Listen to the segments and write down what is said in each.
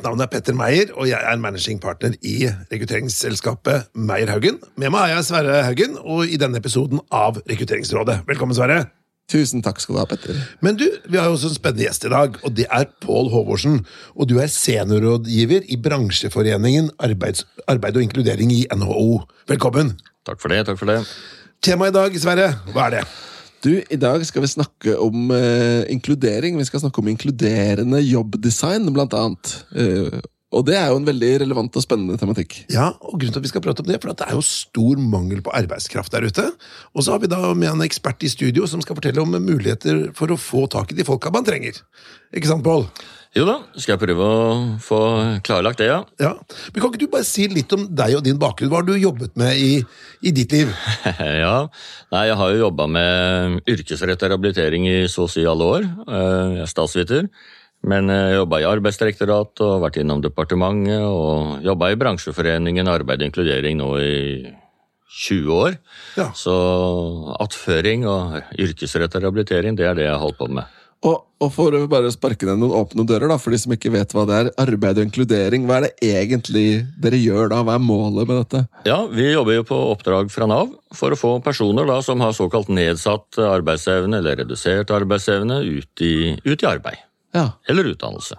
Mitt navn er Petter Meyer, og jeg er managing partner i rekrutteringsselskapet Meyer Haugen. Med meg har jeg Sverre Haugen, og i denne episoden av Rekrutteringsrådet. Velkommen, Sverre. Tusen takk skal du ha, Petter. Men du, vi har jo også en spennende gjest i dag, og det er Pål Håvorsen. Og du er seniorrådgiver i bransjeforeningen Arbeids, Arbeid og inkludering i NHO. Velkommen. Takk for det. takk for det. Temaet i dag, Sverre, hva er det? Du, I dag skal vi snakke om eh, inkludering. Vi skal snakke om inkluderende jobbdesign, blant annet. Eh, og det er jo en veldig relevant og spennende tematikk. Ja, og grunnen til at vi skal prate om det, for at det er jo stor mangel på arbeidskraft der ute. Og så har vi da med en ekspert i studio som skal fortelle om muligheter for å få tak i de folka man trenger. Ikke sant, Pål? Jo da, skal jeg prøve å få klarlagt det, ja. Ja. Men Kan ikke du bare si litt om deg og din bakgrunn? Hva har du jobbet med i, i ditt liv? ja, Nei, Jeg har jo jobba med yrkesrettet rehabilitering i så å si alle år. Eh, jeg er statsviter. Men jeg jobba i Arbeidsdirektoratet og vært innom departementet. Og jobba i bransjeforeningen Arbeid og inkludering nå i 20 år. Ja. Så attføring og yrkesrettet rehabilitering, det er det jeg har holdt på med. Og, og for å bare sparke ned noen åpne dører, da, for de som ikke vet hva det er, arbeid og inkludering, hva er det egentlig dere gjør da? Hva er målet med dette? Ja, Vi jobber jo på oppdrag fra Nav for å få personer da, som har såkalt nedsatt arbeidsevne eller redusert arbeidsevne, ut i, ut i arbeid. Ja. Eller utdannelse.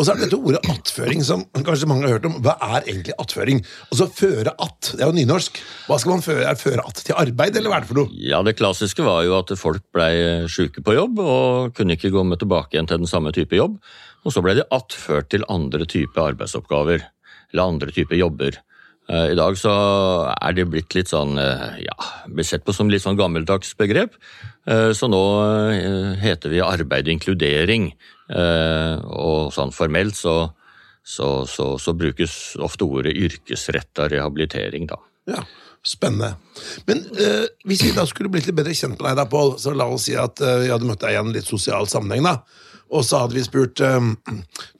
Og så er det dette ordet attføring, som kanskje mange har hørt om. Hva er egentlig attføring? Altså føre att, det er jo nynorsk. Hva skal man føre? Føre att til arbeid, eller hva er det for noe? Ja, Det klassiske var jo at folk blei sjuke på jobb og kunne ikke gå med tilbake igjen til den samme type jobb. Og så ble de attført til andre type arbeidsoppgaver, eller andre type jobber. I dag så er det blitt litt sånn, ja, blir sett på som litt sånn gammeldags begrep. Så nå heter vi arbeid og inkludering. Og sånn formelt så, så, så, så brukes ofte ordet yrkesretta rehabilitering, da. Ja, Spennende. Men eh, hvis vi da skulle blitt litt bedre kjent med deg, da, Pål, så la oss si at eh, vi hadde møtt deg i en litt sosial sammenheng, da. Og så hadde vi spurt eh,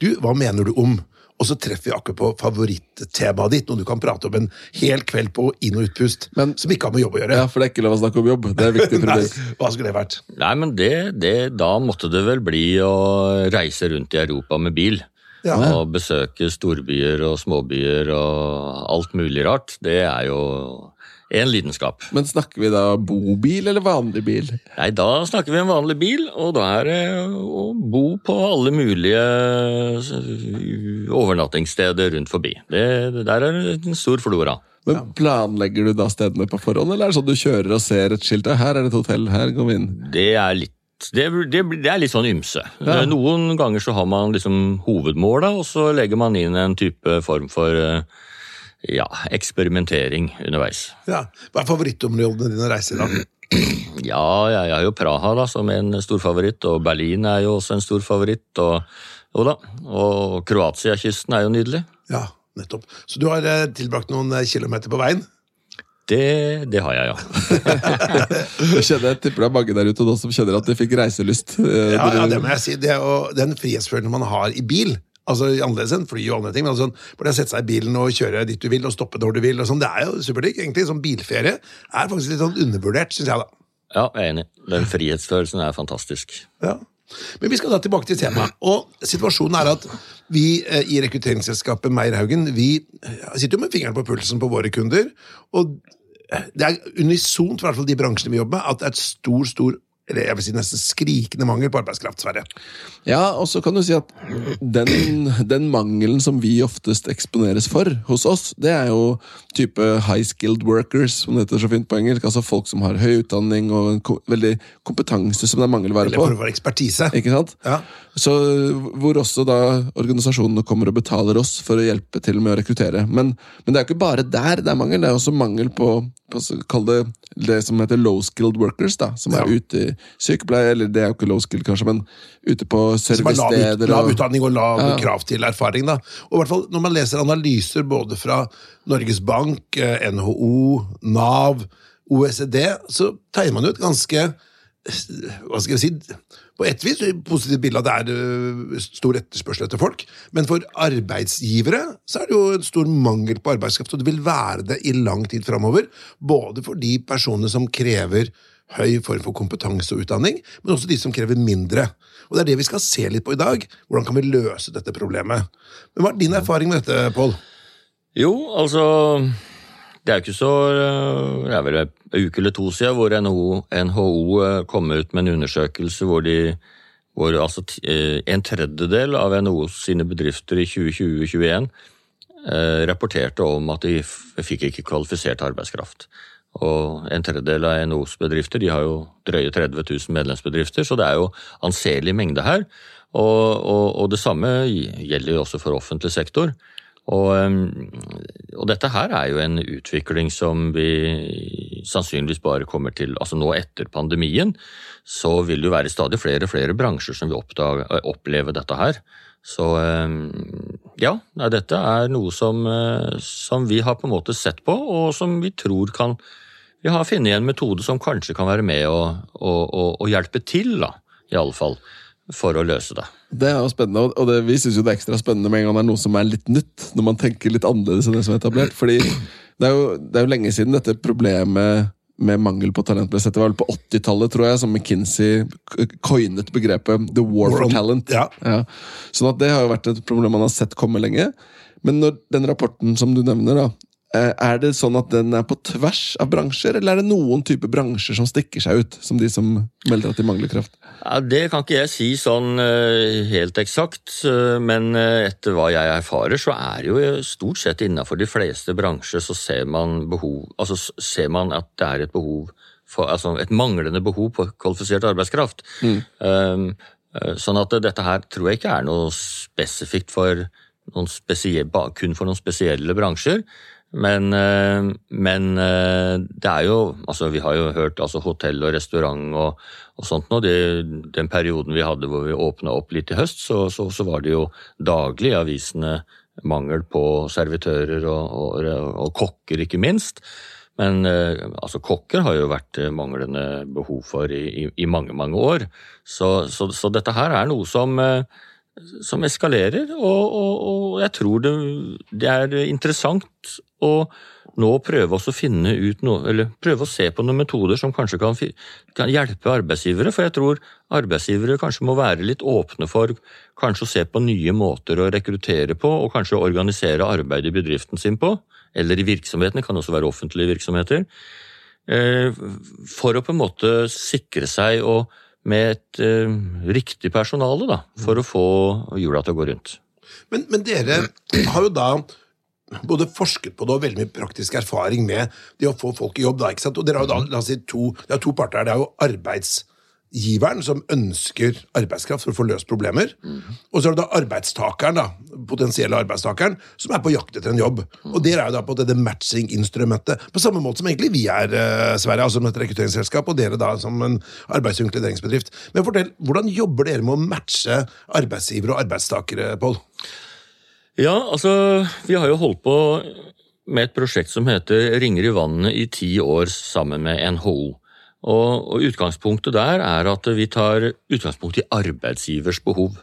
Du, hva mener du om? Og så treffer vi akkurat på favorittemaet ditt, noe du kan prate om en hel kveld på inn- og utpust, Men- som ikke har med jobb å gjøre. ja, for det er ikke lov å snakke om jobb. Det er viktig Nei, premiss. hva skulle det vært? Nei, men det, det, da måtte det vel bli å reise rundt i Europa med bil. Ja. Og besøke storbyer og småbyer og alt mulig rart. Det er jo en lidenskap. Men snakker vi da bobil eller vanlig bil? Nei, da snakker vi en vanlig bil, og da er det å bo på alle mulige overnattingssteder rundt forbi. Det, det der er en stor flora. Men Planlegger du da stedene på forhånd, eller er det sånn du kjører og ser et skilt? Her er det et hotell, her går vi inn. Det er litt det, det, det er litt sånn ymse. Ja. Noen ganger så har man liksom hovedmålet, og så legger man inn en type form for eh, ja, eksperimentering underveis. Ja. Hva er favorittområdene dine å reise i, da? Ja, jeg har jo Praha da, som en stor favoritt, og Berlin er jo også en stor favoritt. Og, da, og Kroatia-kysten er jo nydelig. Ja, nettopp. Så du har eh, tilbrakt noen eh, kilometer på veien? Det, det har jeg, ja. Jeg kjenner, jeg tipper det er mange der ute nå som kjenner at de fikk reiselyst. Eh, Ja, ja, det må jeg si. Det er jo den frihetsfølelsen man har i bil. Altså Annerledes enn fly og andre ting. men altså, Bare det å sette seg i bilen og kjøre dit du vil, og stoppe når du vil. og sånn, Det er jo superdigg. Egentlig sånn bilferie er faktisk litt sånn undervurdert, syns jeg. da. Ja, jeg er enig. Den frihetsfølelsen er fantastisk. Ja. Men vi skal da tilbake til temaet. Og situasjonen er at vi eh, i rekrutteringsselskapet Meierhaugen vi eh, sitter jo med fingeren på pulsen på våre kunder. Og eh, det er unisont, i hvert fall de bransjene vi jobber med, at det er et stor, stor jeg vil si nesten skrikende mangel på arbeidskraft, Sverre. Ja, og så kan du si at den, den mangelen som vi oftest eksponeres for hos oss, det er jo type high skilled workers, som det heter så fint på engelsk. Altså folk som har høy utdanning og en ko veldig kompetanse som det er mangelvare Eller på. for vår ekspertise. Ikke sant? Ja. Så Hvor også da organisasjonene kommer og betaler oss for å hjelpe til med å rekruttere. Men, men det er jo ikke bare der det er mangel, det er også mangel på, på Kall det det som heter low skilled workers, da, som er Ja. ute i sykepleie, eller det er jo ikke low skill, kanskje, men ute på har lav, lav utdanning og lav Ja. krav til erfaring. Da. Og i hvert fall Når man leser analyser både fra Norges Bank, eh, NHO, Nav, OECD, så tegner man jo et ganske hva skal jeg si, på et vis positivt bilde at det er øh, stor etterspørsel etter folk, men for arbeidsgivere så er det jo en stor mangel på arbeidskraft, og det vil være det i lang tid framover. Både for de personene som krever høy form for kompetanse og utdanning, men også de som krever mindre. Og Det er det vi skal se litt på i dag. Hvordan kan vi løse dette problemet? Men Hva er din erfaring med dette, Pål? Jo, altså Det er jo ikke så Det er vel en uke eller to siden hvor NHO, NHO kom ut med en undersøkelse hvor, de, hvor altså en tredjedel av NHO sine bedrifter i 2020-2021 eh, rapporterte om at de fikk ikke kvalifisert arbeidskraft. Og en tredjedel av NHOs bedrifter de har jo drøye 30 000 medlemsbedrifter, så det er jo anselig mengde her. Og, og, og det samme gjelder jo også for offentlig sektor. Og, og, dette her er jo en utvikling som vi sannsynligvis bare kommer til Altså nå etter pandemien, så vil det jo være stadig flere og flere bransjer som vil oppdage, oppleve dette her. Så ja, dette er noe som, eh, som, vi har på en måte sett på, og som vi tror kan Vi har funnet en metode som kanskje kan være med å, å, hjelpe til, da, i alle fall, for å løse det. Det er jo spennende, og det, vi syns det er ekstra spennende med en gang det er noe som er litt nytt. Når man tenker litt annerledes enn det som er etablert. Fordi det er jo, det er jo lenge siden dette problemet med mangel på talent ble sett. Det var vel på 80-tallet, tror jeg, som McKinsey coinet begrepet 'the war for talent'. Ja. Ja. Sånn at Det har jo vært et problem man har sett komme lenge. Men når den rapporten som du nevner, da, er det sånn at den er på tvers av bransjer, eller er det noen type bransjer som stikker seg ut, som de som melder at de mangler kraft? Ja, det kan ikke jeg si sånn eh, helt eksakt, eh, men etter hva jeg erfarer, så er det jo stort sett innenfor de fleste bransjer så ser man, behov, altså ser man at det er et behov for, altså et manglende behov på kvalifisert arbeidskraft. Mm. Um, sånn at dette her tror jeg ikke er noe spesifikt for noen kun for noen spesielle bransjer. Men, eh, men, eh, det er jo altså Vi har jo hørt altså hotell og restaurant og, og sånt nå. Den perioden vi hadde hvor vi åpna opp litt i høst, så, så, så, var det jo daglig i avisene mangel på servitører og, og, og kokker, ikke minst. Men eh, altså, kokker har jo vært manglende behov for i, i, i mange, mange år. Så, så, dette her er noe som som eskalerer, og, og, og jeg tror det, det, er interessant å nå prøve å finne ut noe, eller prøve å se på noen metoder som kanskje kan, kan, hjelpe arbeidsgivere. For jeg tror arbeidsgivere kanskje må være litt åpne for kanskje å se på nye måter å rekruttere på, og kanskje organisere arbeidet i bedriften sin på, eller i virksomhetene, kan også være offentlige virksomheter, eh, for å på en måte sikre seg og med et uh, riktig personale da, for å få hjula til å gå rundt. Men, men, dere har jo da både forsket på det og veldig mye praktisk erfaring med det å få folk i jobb. da, ikke sant? Og dere har jo da, la oss si, to, Det er to parter her. Det er jo arbeids arbeidsgiveren som ønsker arbeidskraft for å få løst problemer. Mm. Og så er det da arbeidstakeren, da, potensielle arbeidstakeren, som er på jakt etter en jobb. Mm. Og dere er jo da på dette matching-instrumentet, på samme måte som egentlig vi er, uh, Sverre, altså med et rekrutteringsselskap, og dere da som en arbeids- og. Men fortell, hvordan jobber dere med å matche arbeidsgivere og arbeidstakere, Pål? Ja, altså, vi har jo holdt på med et prosjekt som heter Ringer i vannet i ti år sammen med NHO. Og, og Utgangspunktet der er at vi tar utgangspunkt i arbeidsgivers behov.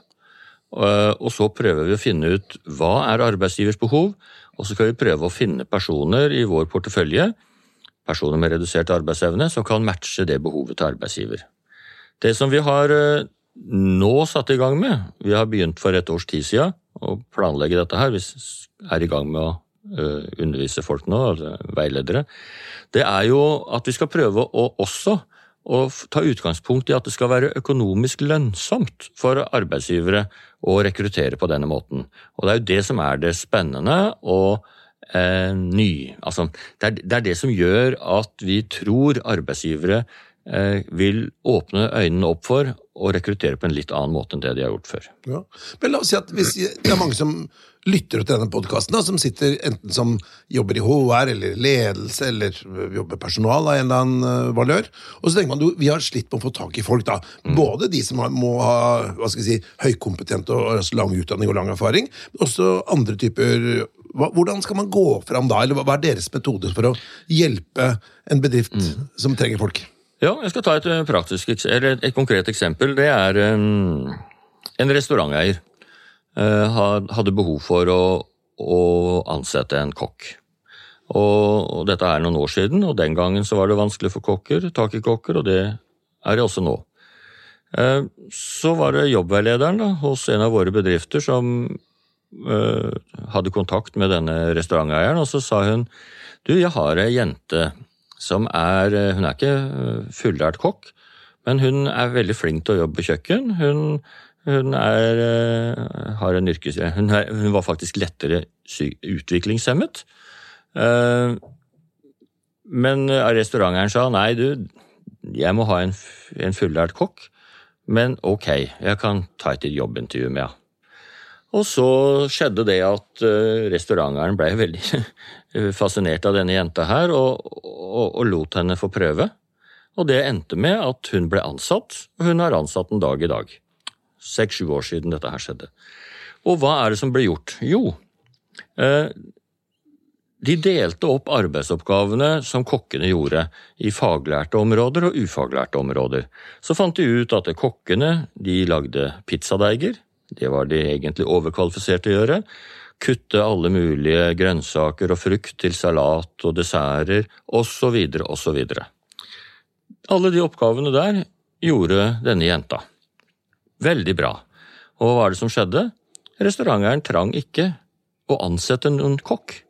Og så prøver vi å finne ut hva er arbeidsgivers behov, og så skal vi prøve å finne personer i vår portefølje, personer med redusert arbeidsevne, som kan matche det behovet til arbeidsgiver. Det som vi har eh, nå satt i gang med, vi har begynt for et års tid siden å planlegge dette her, vi er i gang med å Eh, undervise folk nå, altså veiledere, det er jo at vi skal prøve å også å ta utgangspunkt i at det skal være økonomisk lønnsomt for arbeidsgivere å rekruttere på denne måten. Og det er jo det som er det spennende og eh, ny. Altså, det er, det er, det som gjør at vi tror arbeidsgivere eh, vil åpne øynene opp for å rekruttere på en litt annen måte enn det de har gjort før. Ja. Men la oss si at hvis det er mange som lytter til denne podkasten, som sitter enten som jobber i HR eller ledelse eller jobber personal av en eller annen uh, valør. Og så tenker man vi har slitt med å få tak i folk. da. Mm. Både de som må ha hva skal jeg si, høykompetente og lang utdanning og lang erfaring, men også andre typer Hvordan skal man gå fram da, eller hva, er deres metode for å hjelpe en bedrift mm. som trenger folk? Ja, jeg skal ta et, eh, praktisk, eller et konkret eksempel. Det er um, en restauranteier Eh, hadde behov for å, å ansette en kokk. Og, dette er noen år siden, og den gangen så var det vanskelig for kokker, tak i kokker, og det er det også nå. Eh, så var det jobbveilederen da, hos en av våre bedrifter som eh, hadde kontakt med denne restauranteieren, og så sa hun du, jeg har ei jente som er eh, Hun er ikke fulllært kokk, men hun er veldig flink til å jobbe på kjøkken. Hun, hun, er, har en yrkes... Hun, er, hun var faktisk lettere utviklingshemmet. Men restauranteieren sa nei, du, jeg må ha en, en fullært kokk. Men ok, jeg kan ta et jobbintervju med henne. Og så skjedde det at uh, restauranteieren ble veldig fascinert av denne jenta her, og, og, og, lot henne få prøve. Og det endte med at hun ble ansatt, og hun har ansatt en dag i dag. Seks-sju år siden dette her skjedde. Og hva er det som ble gjort? Jo, uh, de delte opp arbeidsoppgavene som kokkene gjorde, i faglærte områder og ufaglærte områder. Så fant de ut at kokkene de lagde pizzadeiger, det var de egentlig overkvalifiserte til å gjøre. Kutte alle mulige grønnsaker og frukt til salat og desserter osv. osv. Alle de oppgavene der gjorde denne jenta. Veldig bra. Og hva er det som skjedde? Restauranteieren trang ikke å ansette noen kokk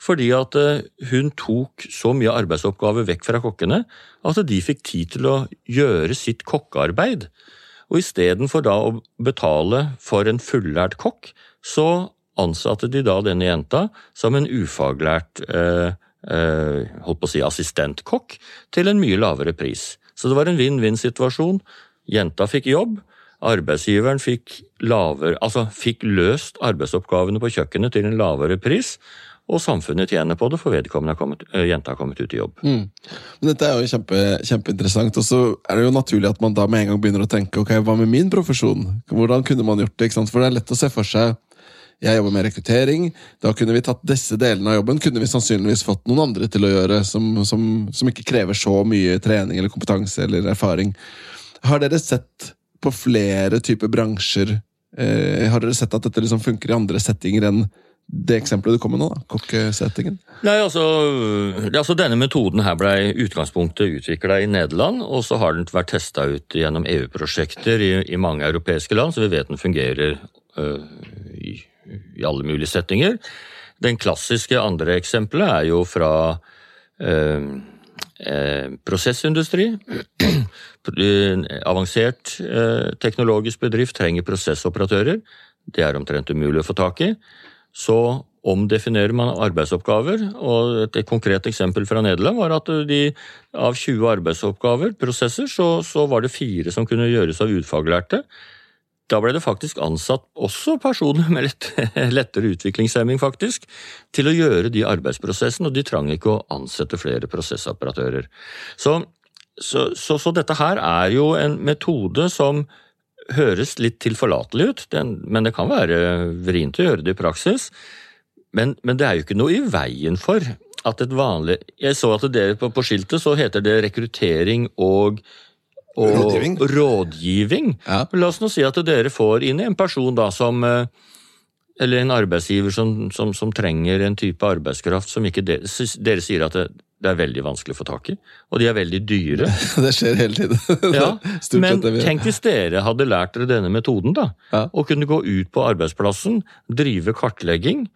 fordi at eh, hun tok så mye arbeidsoppgaver vekk fra kokkene at de fikk tid til å gjøre sitt kokkearbeid. Og istedenfor da å betale for en fullært kokk, så ansatte de da denne jenta som en ufaglært eh, eh, holdt på å si assistentkokk til en mye lavere pris. Så det var en vinn-vinn-situasjon. Jenta fikk jobb, arbeidsgiveren fikk, lavere, altså fikk løst arbeidsoppgavene på kjøkkenet til en lavere pris, og samfunnet tjener på det, for vedkommende kommet, eh, jenta har kommet ut i jobb. Mm. Men Dette er jo kjempe, kjempeinteressant, og så er det jo naturlig at man da med en gang begynner å tenke ok, hva med min profesjon? Hvordan kunne man gjort det? For det er lett å se for seg jeg jobber med rekruttering. Da kunne vi tatt disse delene av jobben kunne vi sannsynligvis fått noen andre til å gjøre, som, som, som ikke krever så mye trening eller kompetanse eller erfaring. Har dere sett på flere typer bransjer eh, Har dere sett at dette liksom funker i andre settinger enn det eksempelet du kom med nå, da, kokkesettingen? Nei, altså, altså, Denne metoden her ble utgangspunktet utvikla i Nederland, og så har den vært testa ut gjennom EU-prosjekter i, i, mange europeiske land, så vi vet den fungerer øh, i, i, alle mulige settinger. Den klassiske andre eksempelet er jo fra uh, prosessindustri. Avansert teknologisk bedrift trenger prosessoperatører. Det er omtrent umulig å få tak i så omdefinerer man arbeidsoppgaver. og Et konkret eksempel fra Nederland var at de, av 20 arbeidsoppgaver, prosesser, så, så, var det fire som kunne gjøres av ufaglærte. Da ble det faktisk ansatt også personer med litt lettere utviklingshemming, faktisk, til å gjøre de arbeidsprosessene, og de trang ikke å ansette flere prosessoperatører. Så, så, så dette her er jo en metode som høres litt tilforlatelig ut, men det kan være vrient å gjøre det i praksis. Men, men, det er jo ikke noe i veien for at et vanlig Jeg så at det på, på skiltet så heter det rekruttering og, og rådgivning. rådgivning. Ja. La oss nå si at dere får inn en person da som eh, Eller en arbeidsgiver som, som, som trenger en type arbeidskraft som ikke dere, dere sier at det, det er veldig vanskelig å få tak i, og de er veldig dyre. Det skjer hele tiden. ja, Men tenk hvis dere hadde lært dere denne metoden, da, ja. og kunne gå ut på arbeidsplassen, drive kartlegging,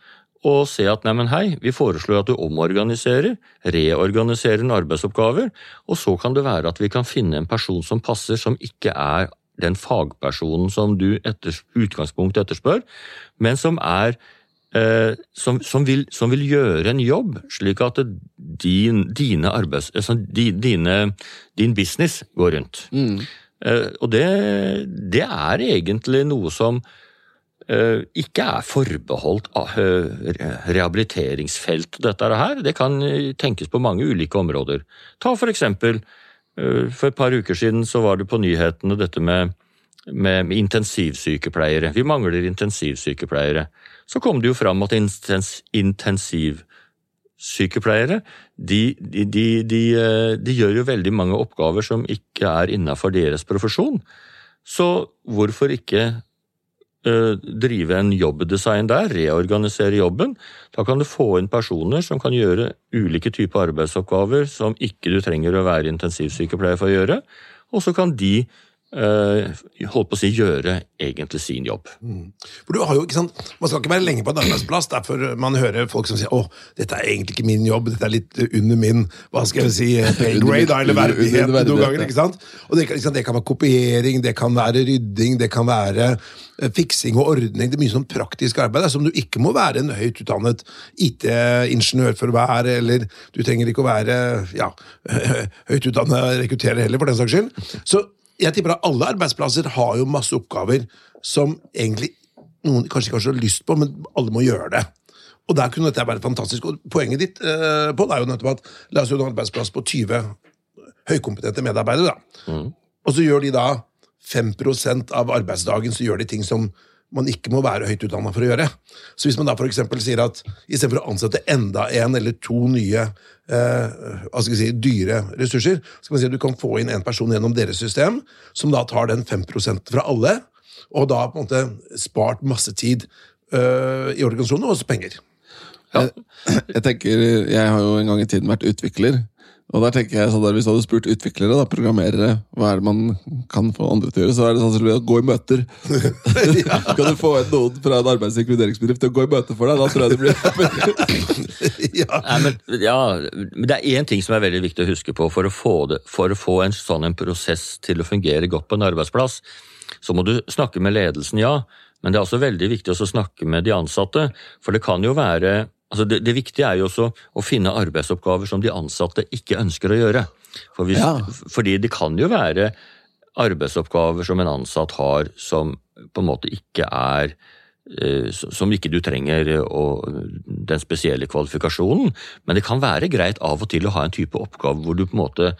og se at neimen hei, vi foreslår at du omorganiserer, reorganiserer en arbeidsoppgaver, og så kan det være at vi kan finne en person som passer, som ikke er den fagpersonen som du etter utgangspunktet etterspør, men som er Eh, som, som, vil, som, vil, gjøre en jobb, slik at din, dine arbeids, altså dine, din business går rundt. Mm. Eh, og det, det, er egentlig noe som ikke er forbeholdt rehabiliteringsfeltet, dette her. Det kan tenkes på mange ulike områder. Ta for eksempel, for et par uker siden så var det på nyhetene dette med, med, intensivsykepleiere. Vi mangler intensivsykepleiere så kom det jo fram at intensivsykepleiere de, de, de, eh, de, gjør jo veldig mange oppgaver som ikke er innafor deres profesjon. Så hvorfor ikke eh, drive en jobbdesign der, reorganisere jobben. Da kan du få inn personer som kan gjøre ulike typer arbeidsoppgaver som ikke du trenger å være intensivsykepleier for å gjøre, og så kan de holdt på å si gjøre egentlig sin jobb. Mm. For du har jo, ikke sant, Man skal ikke være lenge på en arbeidsplass. Derfor man hører folk som sier å, dette er egentlig ikke min jobb, dette er litt under min hva skal jeg si, pay grade, eller verdighet noen ganger. ikke sant? Og det, liksom, det, kan være kopiering, det kan være rydding, det kan være uh, fiksing og ordning. Det er mye sånn praktisk arbeid som du ikke må være en høyt utdannet IT-ingeniør for å være, eller du trenger ikke å være ja, høyt utdannet rekrutterer heller, for den saks skyld. Så jeg tipper at alle arbeidsplasser har jo masse oppgaver som egentlig noen kanskje ikke har så lyst på, men alle må gjøre det. Og der kunne dette være fantastisk. Og poenget ditt eh, på er jo nettopp at la oss gjøre en arbeidsplass på 20 høykompetente medarbeidere. da. Mm. Og så gjør de da 5% av arbeidsdagen så gjør de ting som man ikke må være høyt utdanna for å gjøre. Så hvis man da f.eks. sier at istedenfor å ansette enda en eller to nye eh, hva skal si, dyre ressurser, så kan man si at du kan få inn en person gjennom deres system, som da tar den 5% fra alle, og da på en måte spart masse tid eh, i organisasjonen, og også penger. Ja. Jeg, jeg, tenker, jeg har jo en gang i tiden vært utvikler. Og der tenker jeg sånn der, Hvis du hadde spurt utviklere, da, programmerere, hva er det man kan få andre til å gjøre, så er det sannsynlig å gå i møter. ja. Kan du få inn noen fra en arbeids- og inkluderingsbedrift til å gå i møte for deg? Da tror jeg det blir ja. Nei, men, ja, men det er én ting som er veldig viktig å huske på for å få, det, for å få en sånn en prosess til å fungere godt på en arbeidsplass. Så må du snakke med ledelsen, ja, men det er også veldig viktig å snakke med de ansatte. For det kan jo være Altså det, det, viktige er jo også å finne arbeidsoppgaver som de ansatte ikke ønsker å gjøre. For hvis, ja. Fordi det kan jo være arbeidsoppgaver som en ansatt har som på en måte ikke er som ikke du trenger og, den spesielle kvalifikasjonen, men det kan være greit av og til å ha en type oppgave hvor du på en måte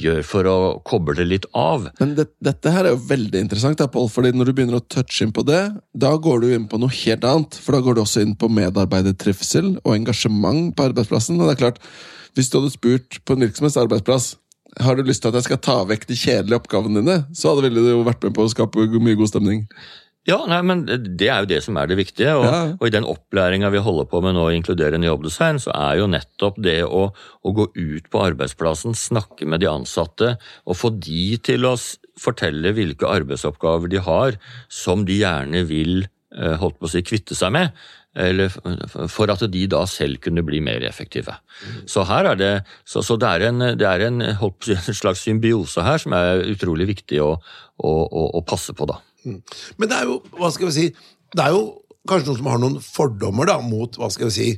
gjør for å koble det litt av. Men det, dette her er jo veldig interessant, da, Paul, fordi når du begynner å touche inn på det, da går du inn på noe helt annet. For da går du også inn på medarbeidertrivsel og engasjement på arbeidsplassen. Og det er klart, hvis du hadde spurt på en virksomhetsarbeidsplass har du lyst til at jeg skal ta vekk de kjedelige oppgavene dine, så hadde du jo vært med på å skape mye god stemning. Ja, nei, men Det er jo det som er det viktige. Og, ja. og i den opplæringa vi holder på med nå, inkluderende jobbdesign, så er jo nettopp det å, å, gå ut på arbeidsplassen, snakke med de ansatte og få de til å fortelle hvilke arbeidsoppgaver de har som de gjerne vil eh, holdt på å si, kvitte seg med. Eller for at de da selv kunne bli mer effektive. Så her er det, så, så det er, en, det er en, si, en, slags symbiose her som er utrolig viktig å, å, å, å passe på. da. Mm. Men det er jo hva skal vi si, det er jo kanskje noen som har noen fordommer da, mot hva skal vi si,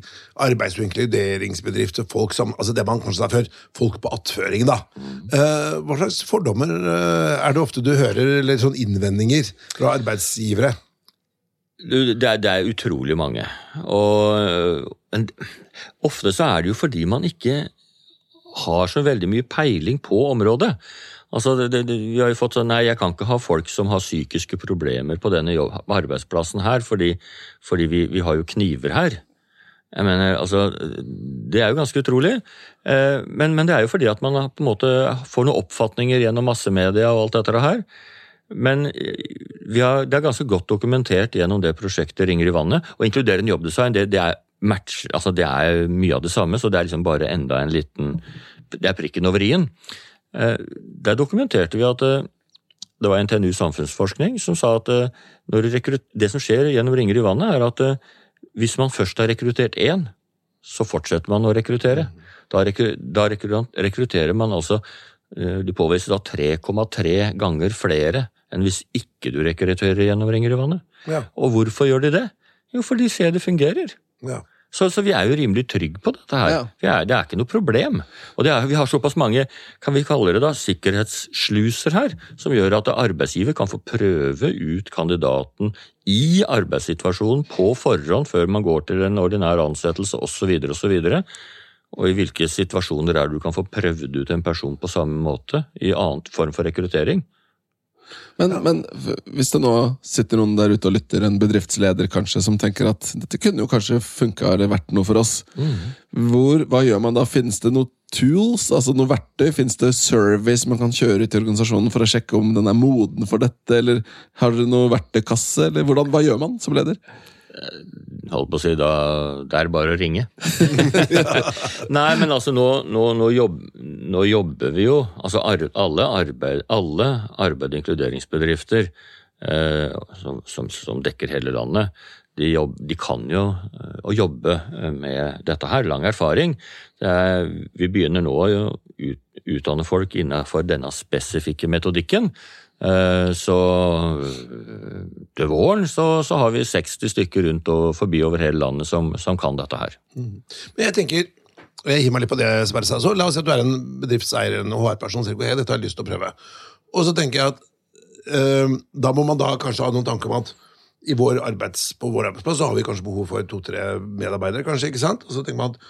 arbeids- og inkluderingsbedrifter. folk som, altså Det man kanskje sa før, folk på attføring. da. Uh, hva slags fordommer uh, er det ofte du hører, eller sånn innvendinger fra arbeidsgivere? Det er, det er utrolig mange. Og men, ofte så er det jo fordi man ikke har så veldig mye peiling på området. Altså, det, det, vi har jo fått sånn, nei, Jeg kan ikke ha folk som har psykiske problemer på denne jobb, arbeidsplassen her, fordi, fordi vi, vi, har jo kniver her. Jeg mener, altså, Det er jo ganske utrolig. Eh, men, men, det er jo fordi at man på en måte får noen oppfatninger gjennom massemedia og alt dette her. Men eh, har, det er ganske godt dokumentert gjennom det prosjektet Ringer i vannet. Å inkludere en jobbdesign, det, det, er match, altså det er mye av det samme, så det er liksom bare enda en liten Det er prikken over i-en. Eh, der dokumenterte vi at eh, det var NTNU samfunnsforskning som sa at eh, det som skjer gjennom Ringer i vannet, er at hvis man først har rekruttert én, så fortsetter man å rekruttere. Da, rekrutterer man altså De påviser da 3,3 ganger flere enn hvis ikke du rekrutterer gjennom Ringer i vannet. Ja. Og hvorfor gjør de det? Jo, for de ser det fungerer. Ja. Så, så, vi er jo rimelig trygge på dette her. Ja. Er, det er ikke noe problem. Og er, vi har såpass mange kan vi kalle det da, sikkerhetssluser her, som gjør at arbeidsgiver kan få prøve ut kandidaten i arbeidssituasjonen på forhånd før man går til en ordinær ansettelse osv. osv. Og i hvilke situasjoner er det du kan få prøvd ut en person på samme måte i annen form for rekruttering. Men, men hvis det nå sitter noen der ute og lytter, en bedriftsleder kanskje, som tenker at dette kunne jo kanskje funka eller vært noe for oss, Hvor, hva gjør man da? Finnes det noe tools, altså noe verktøy? Finnes det service man kan kjøre ut i organisasjonen for å sjekke om den er moden for dette, eller har dere noe verktøykasse, eller hvordan, hva gjør man som leder? Holdt på å si, da, det er bare å ringe. Nei, men altså nå, nå, nå, jobb, nå jobber vi jo altså alle, arbeid, alle arbeid- og inkluderingsbedrifter eh, som, som, som dekker hele landet, de, jobb, de kan jo eh, å jobbe eh, med dette her. Lang erfaring. Er, vi begynner nå å ut, utdanne folk innenfor denne spesifikke metodikken. Eh, Så eh, til våren så, så har vi 60 stykker rundt og forbi over hele landet som, som kan dette her. Men jeg tenker, og jeg hiver meg litt på det Sverre så la oss si at du er en bedriftseier, en HR-person, sier ok, dette har jeg lyst til å prøve. Og så tenker jeg at eh, da må man da kanskje ha noen tanker om at i vår arbeids, på vår arbeidsplass så har vi kanskje behov for to-tre medarbeidere, kanskje, ikke sant? Og så tenker man at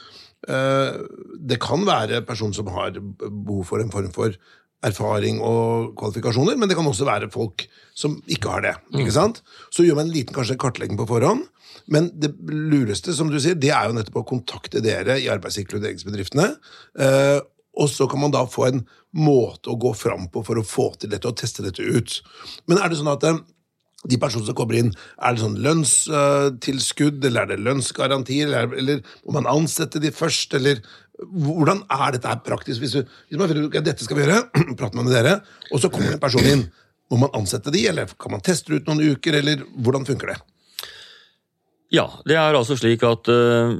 det kan være personer som har behov for en form for erfaring og kvalifikasjoner, men det kan også være folk som ikke har det. ikke sant? Så gjør man en liten kanskje kartlegging på forhånd, men det lureste, som du sier, det er jo nettopp å kontakte dere i arbeidsinkluderingsbedriftene. og. Eh, og så kan man da få en måte å gå fram på for å få til dette og teste dette ut. Men er det sånn at eh, de personene som kommer inn, er det sånn lønnstilskudd, eller er det lønnsgarantier, eller, eller må man ansette de først, eller hvordan er dette her praktisk? Hvis, du, hvis man finner ut at dette skal vi gjøre, prater man med dere, og så kommer en person inn, må man ansette de, eller kan man teste ut noen uker, eller hvordan funker det? Ja, det er altså slik at uh,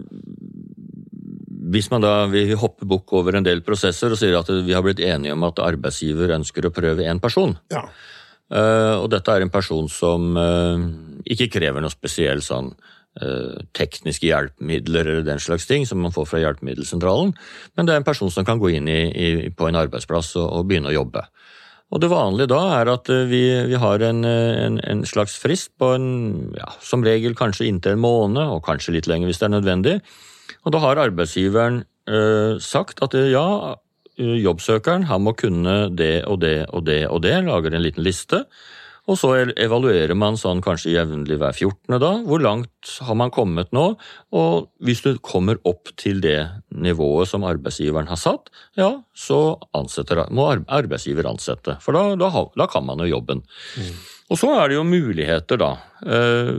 hvis man da vil hoppe bukk over en del prosesser og sier at vi har blitt enige om at arbeidsgiver ønsker å prøve én person, Ja. uh, og dette er en person som uh, ikke krever noe spesiell sånn tekniske hjelpemidler eller den slags ting som man får fra hjelpemiddelsentralen, men det er en person som kan gå inn i, i, på en arbeidsplass og, og begynne å jobbe. Og Det vanlige da er at eh, vi, vi har en, eh, en, en slags frist på en, ja, som regel kanskje inntil en måned, og kanskje litt lenger hvis det er nødvendig. Og da har arbeidsgiveren eh, sagt at eh, ja, eh, jobbsøkeren han må kunne det og det og det og det, lager en liten liste. Og så evaluerer man sånn kanskje jevnlig hver 14. da. Hvor langt har man kommet nå? Og hvis du kommer opp til det nivået som arbeidsgiveren har satt, ja, så ansetter, må arbeidsgiver ansette. For da, da, da kan man jo jobben. Og så er det jo muligheter, da. Eh,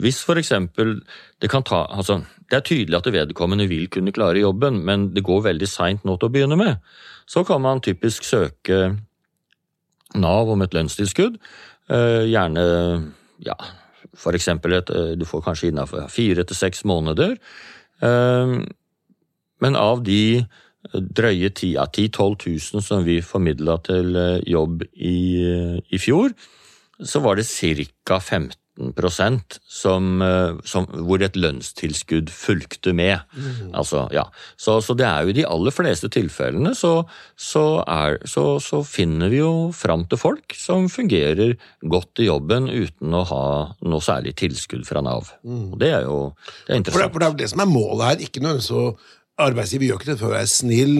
hvis for eksempel det kan ta Altså, det er tydelig at vedkommende vil kunne klare jobben, men det går veldig seint nå til å begynne med. Så kan man typisk søke Nav om et lønnstilskudd. Eh, gjerne, ja, for eksempel et, eh, Du får kanskje innafor fire til seks måneder. Eh, men av de drøye 10 10 000-12 000 som vi formidla til jobb i, i fjor, så var det ca. 15 som, eh, som, hvor et lønnstilskudd fulgte med. Altså, ja. så, så det er jo i de aller fleste tilfellene så, så, er, så, så finner vi jo fram til folk som fungerer godt i jobben uten å ha noe særlig tilskudd fra Nav. Og det er jo det er For det, interessant. for det er det som er målet her. Ikke nødvendigvis å Arbeidsgiver gjør ikke det for å være snill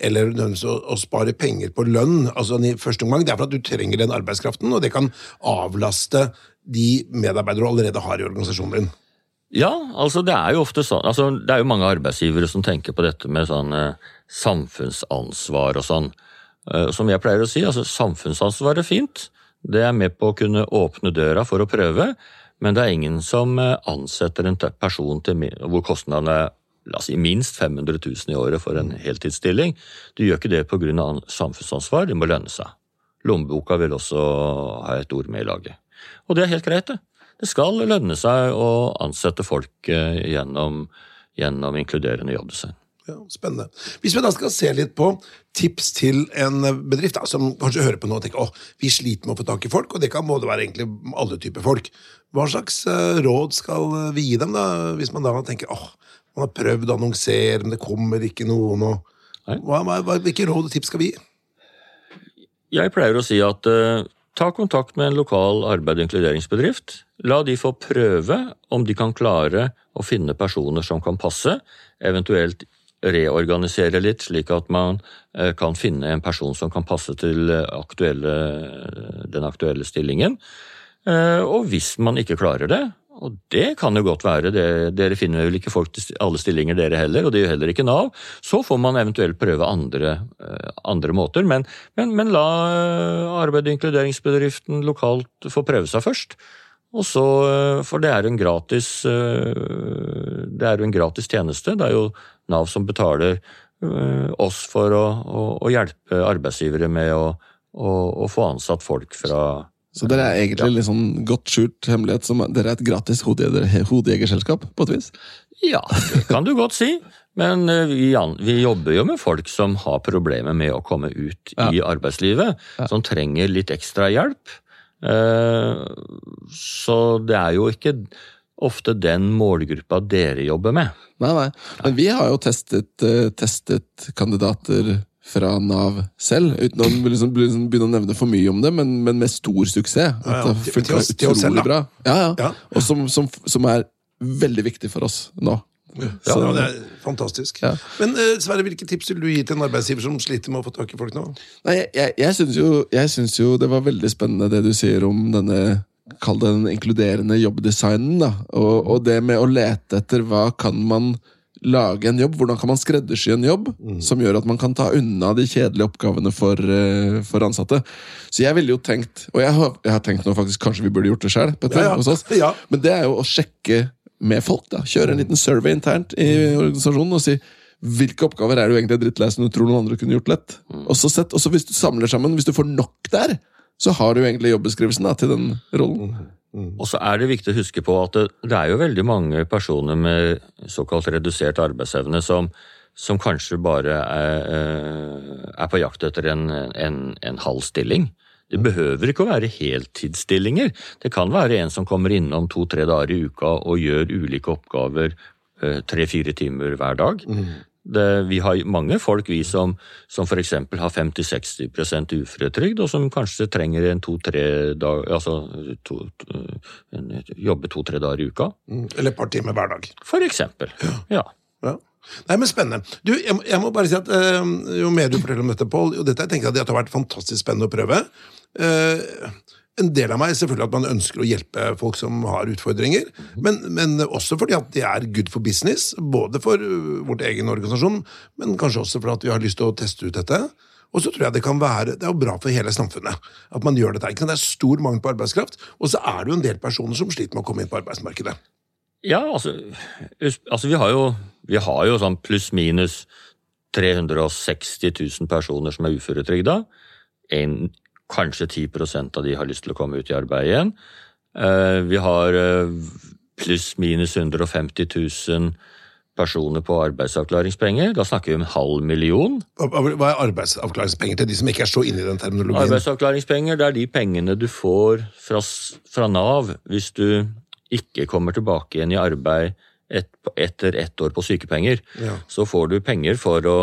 eller nødvendigvis å, å spare penger på lønn. Altså i første omgang, Det er for at du trenger den arbeidskraften, og det kan avlaste de medarbeidere du allerede har i organisasjonen din. Ja, altså det er jo ofte sånn altså Det er jo mange arbeidsgivere som tenker på dette med sånn eh, samfunnsansvar og sånn. Eh, som jeg pleier å si, altså samfunnsansvar er fint. Det er med på å kunne åpne døra for å prøve, men det er ingen som eh, ansetter en person til, hvor kostnadene er la oss si, minst 500 000 i året for en heltidsstilling. Du gjør ikke det pga. samfunnsansvar, det må lønne seg. Lommeboka vil også ha et ord med i laget. Og det er helt greit, det. Det skal lønne seg å ansette folk eh, gjennom, gjennom inkluderende jobbdesign. Ja, spennende. Hvis vi da skal se litt på tips til en bedrift da, som kanskje hører på nå og tenker åh, vi sliter med å få tak i folk, og det kan både være egentlig alle typer folk. Hva slags eh, råd skal vi gi dem, da, hvis man da tenker åh, man har prøvd å annonsere, men det kommer ikke noen, og hva, hva, hvilke råd og tips skal vi gi? Jeg pleier å si at eh, ta kontakt med en lokal arbeid- og inkluderingsbedrift. La de få prøve om de kan klare å finne personer som kan passe, eventuelt reorganisere litt, slik at man eh, kan finne en person som kan passe til aktuelle, den aktuelle stillingen. Eh, og hvis man ikke klarer det, og det kan jo godt være, det, dere finner vel ikke folk til alle stillinger dere heller, og det gjør heller ikke Nav, så får man eventuelt prøve andre, eh, andre måter. Men, men, men la arbeid- og inkluderingsbedriften lokalt få prøve seg først. Og så, For det er, en gratis, det er jo en gratis tjeneste. Det er jo Nav som betaler oss for å, å, å hjelpe arbeidsgivere med å, å få ansatt folk fra så dere er egentlig litt sånn godt skjult hemmelighet som Dere er et gratis hodejegerselskap, på et vis? Ja, det kan du godt si. Men vi, vi, jobber jo med folk som har problemer med å komme ut ja. i arbeidslivet. Ja. Som trenger litt ekstra hjelp. Så det er jo ikke ofte den målgruppa dere jobber med. Nei, nei. Men vi har jo testet, testet kandidater fra Nav selv, uten å liksom, liksom begynne å nevne for mye om det, men, men med stor suksess. At ja, ja. det funka utrolig selv, bra. Ja, ja. Og som, som, som, er veldig viktig for oss nå. Så, ja, det er fantastisk. Ja. Men uh, Sverre, hvilke tips vil du gi til en arbeidsgiver som sliter med å få tak i folk nå? Nei, Jeg, jeg syns jo, jo, det var veldig spennende det du sier om denne Kall det den inkluderende jobbdesignen. da, og, og det med å lete etter hva kan man lage en jobb, hvordan kan man skreddersy en jobb mm. som gjør at man kan ta unna de kjedelige oppgavene for, uh, for ansatte. Så jeg ville jo tenkt, og jeg har, jeg har, tenkt nå faktisk kanskje vi burde gjort det sjøl, ja, ja. men det er jo å sjekke med folk. da, Kjøre en liten survey internt i organisasjonen og si hvilke oppgaver er du egentlig drittlei som du tror noen andre kunne gjort lett. Mm. Og så, sett, og så hvis du samler sammen, hvis du får nok der, så har du egentlig jobbeskrivelsen da, til den rollen. Mm. Mm. Og så er det viktig å huske på at det, det, er jo veldig mange personer med såkalt redusert arbeidsevne som, som kanskje bare er, eh, er, på jakt etter en, en, en halv stilling. Det behøver ikke å være heltidsstillinger. Det kan være en som kommer innom to-tre dager i uka og gjør ulike oppgaver eh, tre-fire timer hver dag. Mm. Det, vi har mange folk vi som, som f.eks. har 50-60% uføretrygd, og som kanskje trenger en to-tre dag Altså to, to, jobbe to-tre dager i uka. Mm, eller et par timer hver dag. For eksempel. Ja. ja. ja. Nei, men Spennende. Du, jeg, jeg må bare si at uh, Jo mer du forteller om dette, Pål, jo dette jeg tenker at det har vært fantastisk spennende å prøve. Uh, en del av meg selvfølgelig at man ønsker å hjelpe folk som har utfordringer, men, men, også fordi at det er good for business, både for uh, vårt egen organisasjon, men kanskje også for at vi har lyst til å teste ut dette. Og så tror jeg det kan være, det er jo bra for hele samfunnet at man gjør dette. Det er stor mangel på arbeidskraft, og så er det jo en del personer som sliter med å komme inn på arbeidsmarkedet. Ja, altså, altså vi har jo, vi har jo sånn pluss-minus 360 000 personer som er uføretrygda. En Kanskje 10% av de har lyst til å komme ut i arbeid igjen. Eh, vi har pluss-minus 150 000 personer på arbeidsavklaringspenger. Da snakker vi om en halv million. Hva er arbeidsavklaringspenger til de som ikke er så inne i den terminologien? Arbeidsavklaringspenger det er de pengene du får fra, fra Nav hvis du ikke kommer tilbake igjen i arbeid et, etter ett år på sykepenger. Ja. Så får du penger for å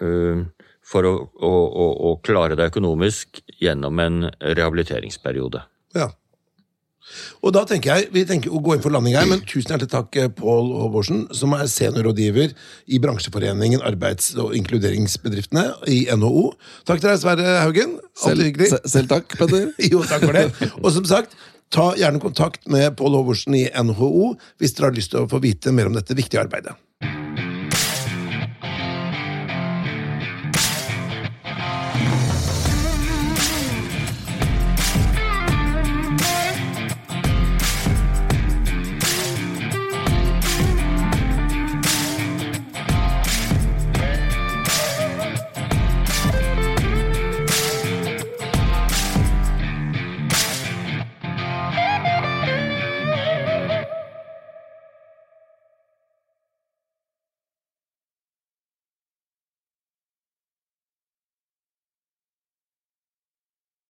øh, for å, å, å, å klare deg økonomisk gjennom en rehabiliteringsperiode. Ja. Og da tenker jeg, Vi tenker å gå inn for landing her, men tusen hjertelig takk, eh, Pål Håvorsen, som er seniorrådgiver i bransjeforeningen Arbeids- og inkluderingsbedriftene i NHO. Takk til deg, Sverre Haugen. Alltid hyggelig. Selv, selv takk, Petter. jo, takk for det. Og som sagt, ta gjerne kontakt med Pål Håvorsen i NHO hvis dere har lyst til å få vite mer om dette viktige arbeidet.